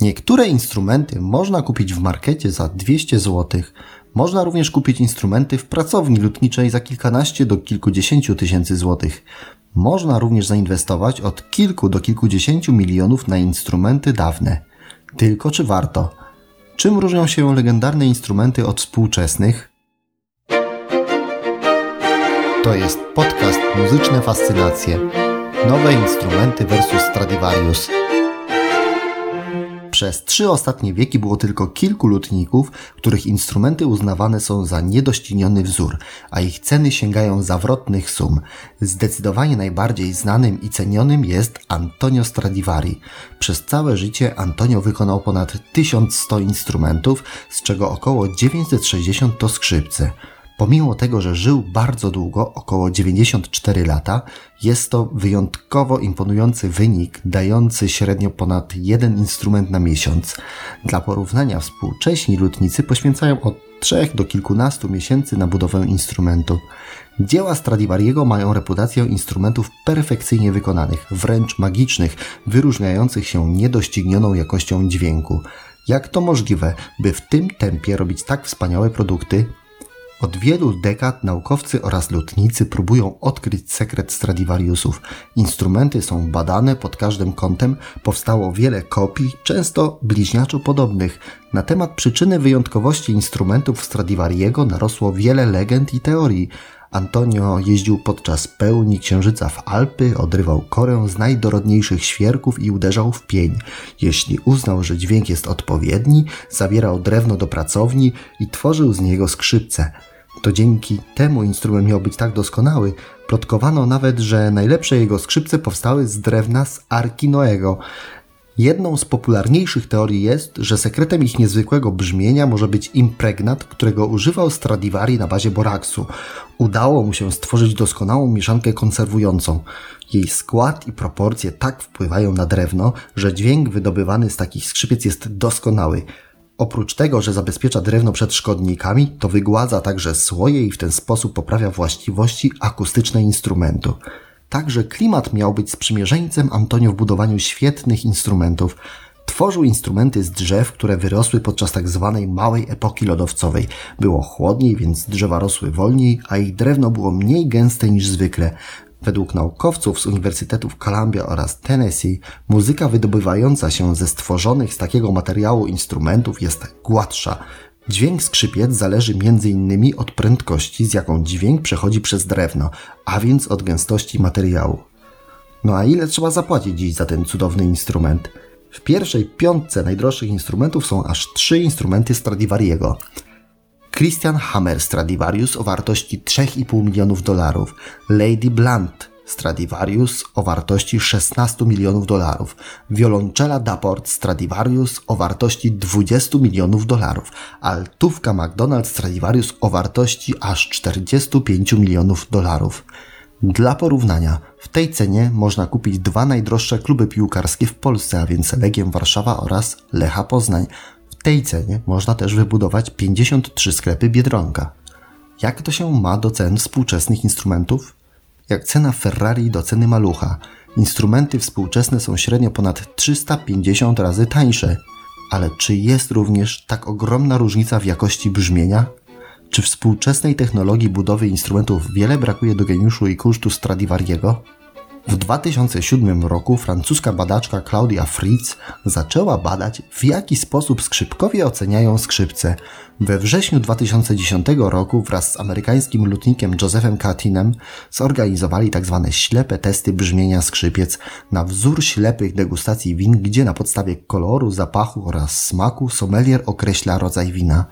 Niektóre instrumenty można kupić w markecie za 200 zł. Można również kupić instrumenty w pracowni lutniczej za kilkanaście do kilkudziesięciu tysięcy złotych. Można również zainwestować od kilku do kilkudziesięciu milionów na instrumenty dawne. Tylko czy warto? Czym różnią się legendarne instrumenty od współczesnych? To jest podcast Muzyczne Fascynacje. Nowe instrumenty versus Stradivarius. Przez trzy ostatnie wieki było tylko kilku lutników, których instrumenty uznawane są za niedościgniony wzór, a ich ceny sięgają zawrotnych sum. Zdecydowanie najbardziej znanym i cenionym jest Antonio Stradivari. Przez całe życie Antonio wykonał ponad 1100 instrumentów, z czego około 960 to skrzypce. Pomimo tego, że żył bardzo długo, około 94 lata, jest to wyjątkowo imponujący wynik, dający średnio ponad jeden instrument na miesiąc. Dla porównania współcześni lutnicy poświęcają od 3 do kilkunastu miesięcy na budowę instrumentu. Dzieła Stradivariego mają reputację instrumentów perfekcyjnie wykonanych, wręcz magicznych, wyróżniających się niedoścignioną jakością dźwięku. Jak to możliwe, by w tym tempie robić tak wspaniałe produkty, od wielu dekad naukowcy oraz lotnicy próbują odkryć sekret Stradivariusów. Instrumenty są badane pod każdym kątem, powstało wiele kopii, często bliźniaczo podobnych. Na temat przyczyny wyjątkowości instrumentów Stradivariego narosło wiele legend i teorii. Antonio jeździł podczas pełni księżyca w Alpy, odrywał korę z najdorodniejszych świerków i uderzał w pień. Jeśli uznał, że dźwięk jest odpowiedni, zabierał drewno do pracowni i tworzył z niego skrzypce. To dzięki temu instrument miał być tak doskonały. Plotkowano nawet, że najlepsze jego skrzypce powstały z drewna z Arki Noego. Jedną z popularniejszych teorii jest, że sekretem ich niezwykłego brzmienia może być impregnat, którego używał Stradivari na bazie boraksu. Udało mu się stworzyć doskonałą mieszankę konserwującą. Jej skład i proporcje tak wpływają na drewno, że dźwięk wydobywany z takich skrzypiec jest doskonały. Oprócz tego, że zabezpiecza drewno przed szkodnikami, to wygładza także słoje i w ten sposób poprawia właściwości akustyczne instrumentu. Także klimat miał być sprzymierzeńcem Antonio w budowaniu świetnych instrumentów. Tworzył instrumenty z drzew, które wyrosły podczas tak zwanej małej epoki lodowcowej. Było chłodniej, więc drzewa rosły wolniej, a ich drewno było mniej gęste niż zwykle. Według naukowców z uniwersytetów Columbia oraz Tennessee, muzyka wydobywająca się ze stworzonych z takiego materiału instrumentów jest gładsza. Dźwięk skrzypiec zależy m.in. od prędkości, z jaką dźwięk przechodzi przez drewno, a więc od gęstości materiału. No a ile trzeba zapłacić dziś za ten cudowny instrument? W pierwszej piątce najdroższych instrumentów są aż trzy instrumenty Stradivariego. Christian Hammer Stradivarius o wartości 3,5 milionów dolarów, Lady Blunt Stradivarius o wartości 16 milionów dolarów, wiolonczela Daport Stradivarius o wartości 20 milionów dolarów, altówka McDonald Stradivarius o wartości aż 45 milionów dolarów. Dla porównania, w tej cenie można kupić dwa najdroższe kluby piłkarskie w Polsce, a więc Legię Warszawa oraz Lecha Poznań, w tej cenie można też wybudować 53 sklepy Biedronka. Jak to się ma do cen współczesnych instrumentów? Jak cena Ferrari do ceny malucha. Instrumenty współczesne są średnio ponad 350 razy tańsze. Ale czy jest również tak ogromna różnica w jakości brzmienia? Czy współczesnej technologii budowy instrumentów wiele brakuje do geniuszu i kosztu Stradivariego? W 2007 roku francuska badaczka Claudia Fritz zaczęła badać, w jaki sposób skrzypkowie oceniają skrzypce. We wrześniu 2010 roku wraz z amerykańskim lutnikiem Josephem Catinem zorganizowali tzw. Tak ślepe testy brzmienia skrzypiec na wzór ślepych degustacji win, gdzie na podstawie koloru, zapachu oraz smaku sommelier określa rodzaj wina.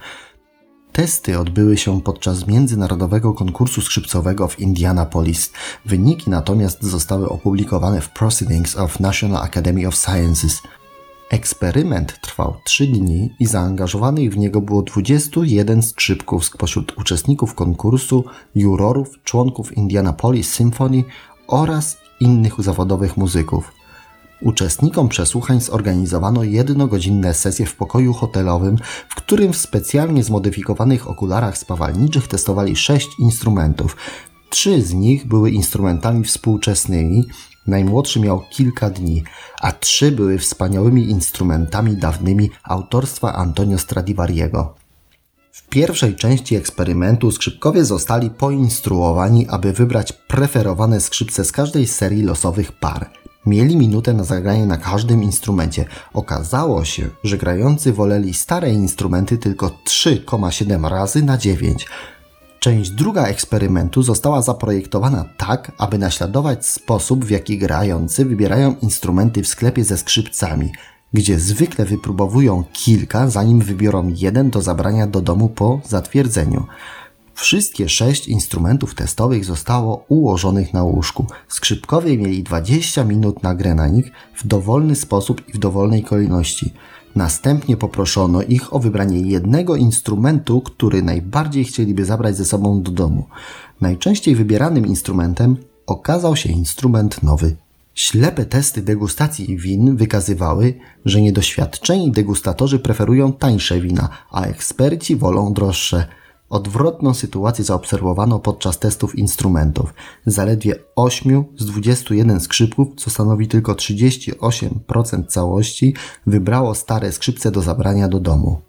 Testy odbyły się podczas międzynarodowego konkursu skrzypcowego w Indianapolis. Wyniki natomiast zostały opublikowane w Proceedings of National Academy of Sciences. Eksperyment trwał 3 dni i zaangażowanych w niego było 21 skrzypków spośród uczestników konkursu, jurorów, członków Indianapolis Symphony oraz innych zawodowych muzyków. Uczestnikom przesłuchań zorganizowano jednogodzinne sesje w pokoju hotelowym, w którym w specjalnie zmodyfikowanych okularach spawalniczych testowali sześć instrumentów. Trzy z nich były instrumentami współczesnymi, najmłodszy miał kilka dni, a trzy były wspaniałymi instrumentami dawnymi autorstwa Antonio Stradivariego. W pierwszej części eksperymentu skrzypkowie zostali poinstruowani, aby wybrać preferowane skrzypce z każdej serii losowych par. Mieli minutę na zagranie na każdym instrumencie. Okazało się, że grający woleli stare instrumenty tylko 3,7 razy na 9. Część druga eksperymentu została zaprojektowana tak, aby naśladować sposób, w jaki grający wybierają instrumenty w sklepie ze skrzypcami, gdzie zwykle wypróbowują kilka, zanim wybiorą jeden do zabrania do domu po zatwierdzeniu. Wszystkie sześć instrumentów testowych zostało ułożonych na łóżku. Skrzypkowie mieli 20 minut na grę na nich w dowolny sposób i w dowolnej kolejności. Następnie poproszono ich o wybranie jednego instrumentu, który najbardziej chcieliby zabrać ze sobą do domu. Najczęściej wybieranym instrumentem okazał się instrument nowy. Ślepe testy degustacji win wykazywały, że niedoświadczeni degustatorzy preferują tańsze wina, a eksperci wolą droższe. Odwrotną sytuację zaobserwowano podczas testów instrumentów. Zaledwie 8 z 21 skrzypków, co stanowi tylko 38% całości, wybrało stare skrzypce do zabrania do domu.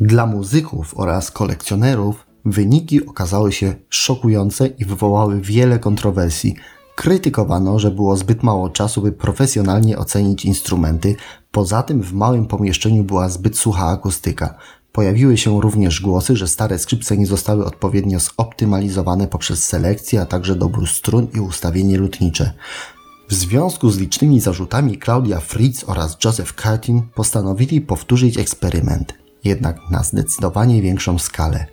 Dla muzyków oraz kolekcjonerów wyniki okazały się szokujące i wywołały wiele kontrowersji. Krytykowano, że było zbyt mało czasu, by profesjonalnie ocenić instrumenty, poza tym w małym pomieszczeniu była zbyt sucha akustyka. Pojawiły się również głosy, że stare skrzypce nie zostały odpowiednio zoptymalizowane poprzez selekcję, a także dobór strun i ustawienie lutnicze. W związku z licznymi zarzutami Claudia Fritz oraz Joseph Curtin postanowili powtórzyć eksperyment, jednak na zdecydowanie większą skalę.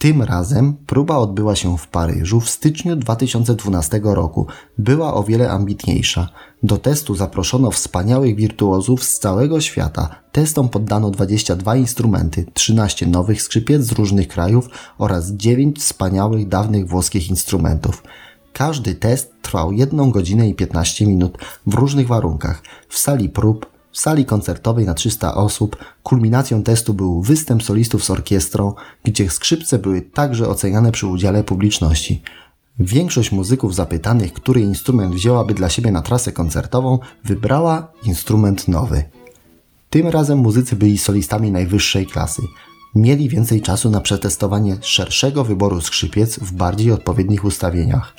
Tym razem próba odbyła się w Paryżu w styczniu 2012 roku. Była o wiele ambitniejsza. Do testu zaproszono wspaniałych wirtuozów z całego świata. Testom poddano 22 instrumenty, 13 nowych skrzypiec z różnych krajów oraz 9 wspaniałych dawnych włoskich instrumentów. Każdy test trwał 1 godzinę i 15 minut w różnych warunkach, w sali prób, w sali koncertowej na 300 osób kulminacją testu był występ solistów z orkiestrą, gdzie skrzypce były także oceniane przy udziale publiczności. Większość muzyków zapytanych, który instrument wzięłaby dla siebie na trasę koncertową, wybrała instrument nowy. Tym razem muzycy byli solistami najwyższej klasy. Mieli więcej czasu na przetestowanie szerszego wyboru skrzypiec w bardziej odpowiednich ustawieniach.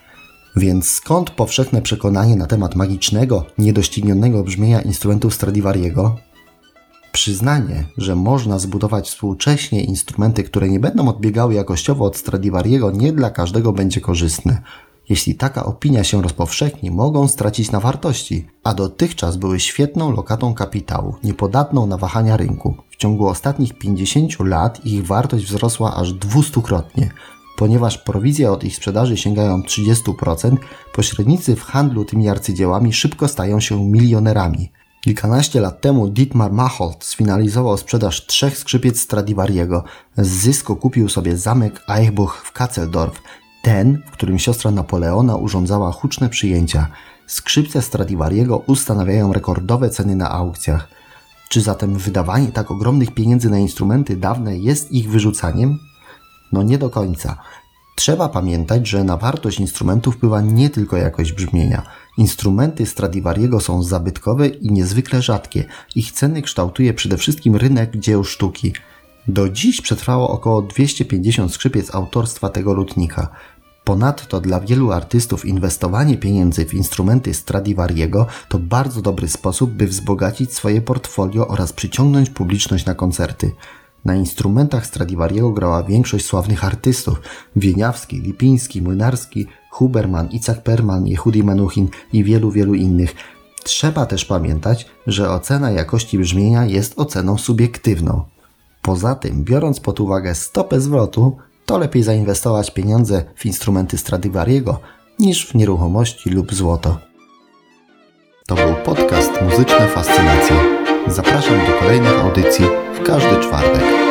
Więc skąd powszechne przekonanie na temat magicznego, niedoścignionego brzmienia instrumentów Stradivariego? Przyznanie, że można zbudować współcześnie instrumenty, które nie będą odbiegały jakościowo od Stradivariego, nie dla każdego będzie korzystne. Jeśli taka opinia się rozpowszechni, mogą stracić na wartości, a dotychczas były świetną lokatą kapitału, niepodatną na wahania rynku. W ciągu ostatnich 50 lat ich wartość wzrosła aż dwustukrotnie. Ponieważ prowizje od ich sprzedaży sięgają 30%, pośrednicy w handlu tymi arcydziełami szybko stają się milionerami. Kilkanaście lat temu Dietmar Macholt sfinalizował sprzedaż trzech skrzypiec Stradivariego. Z zysku kupił sobie zamek Eichbuch w Katzeldorf, ten, w którym siostra Napoleona urządzała huczne przyjęcia. Skrzypce Stradivariego ustanawiają rekordowe ceny na aukcjach. Czy zatem wydawanie tak ogromnych pieniędzy na instrumenty dawne jest ich wyrzucaniem? No nie do końca. Trzeba pamiętać, że na wartość instrumentów wpływa nie tylko jakość brzmienia. Instrumenty Stradivariego są zabytkowe i niezwykle rzadkie. Ich ceny kształtuje przede wszystkim rynek dzieł sztuki. Do dziś przetrwało około 250 skrzypiec autorstwa tego lutnika. Ponadto dla wielu artystów inwestowanie pieniędzy w instrumenty Stradivariego to bardzo dobry sposób, by wzbogacić swoje portfolio oraz przyciągnąć publiczność na koncerty. Na instrumentach Stradivariego grała większość sławnych artystów Wieniawski, Lipiński, Młynarski, Huberman, Icak Perman, Jehudi Menuhin i wielu, wielu innych. Trzeba też pamiętać, że ocena jakości brzmienia jest oceną subiektywną. Poza tym, biorąc pod uwagę stopę zwrotu, to lepiej zainwestować pieniądze w instrumenty Stradivariego niż w nieruchomości lub złoto. To był podcast Muzyczna Fascynacja. Zapraszam do kolejnych audycji w każdy czwartek.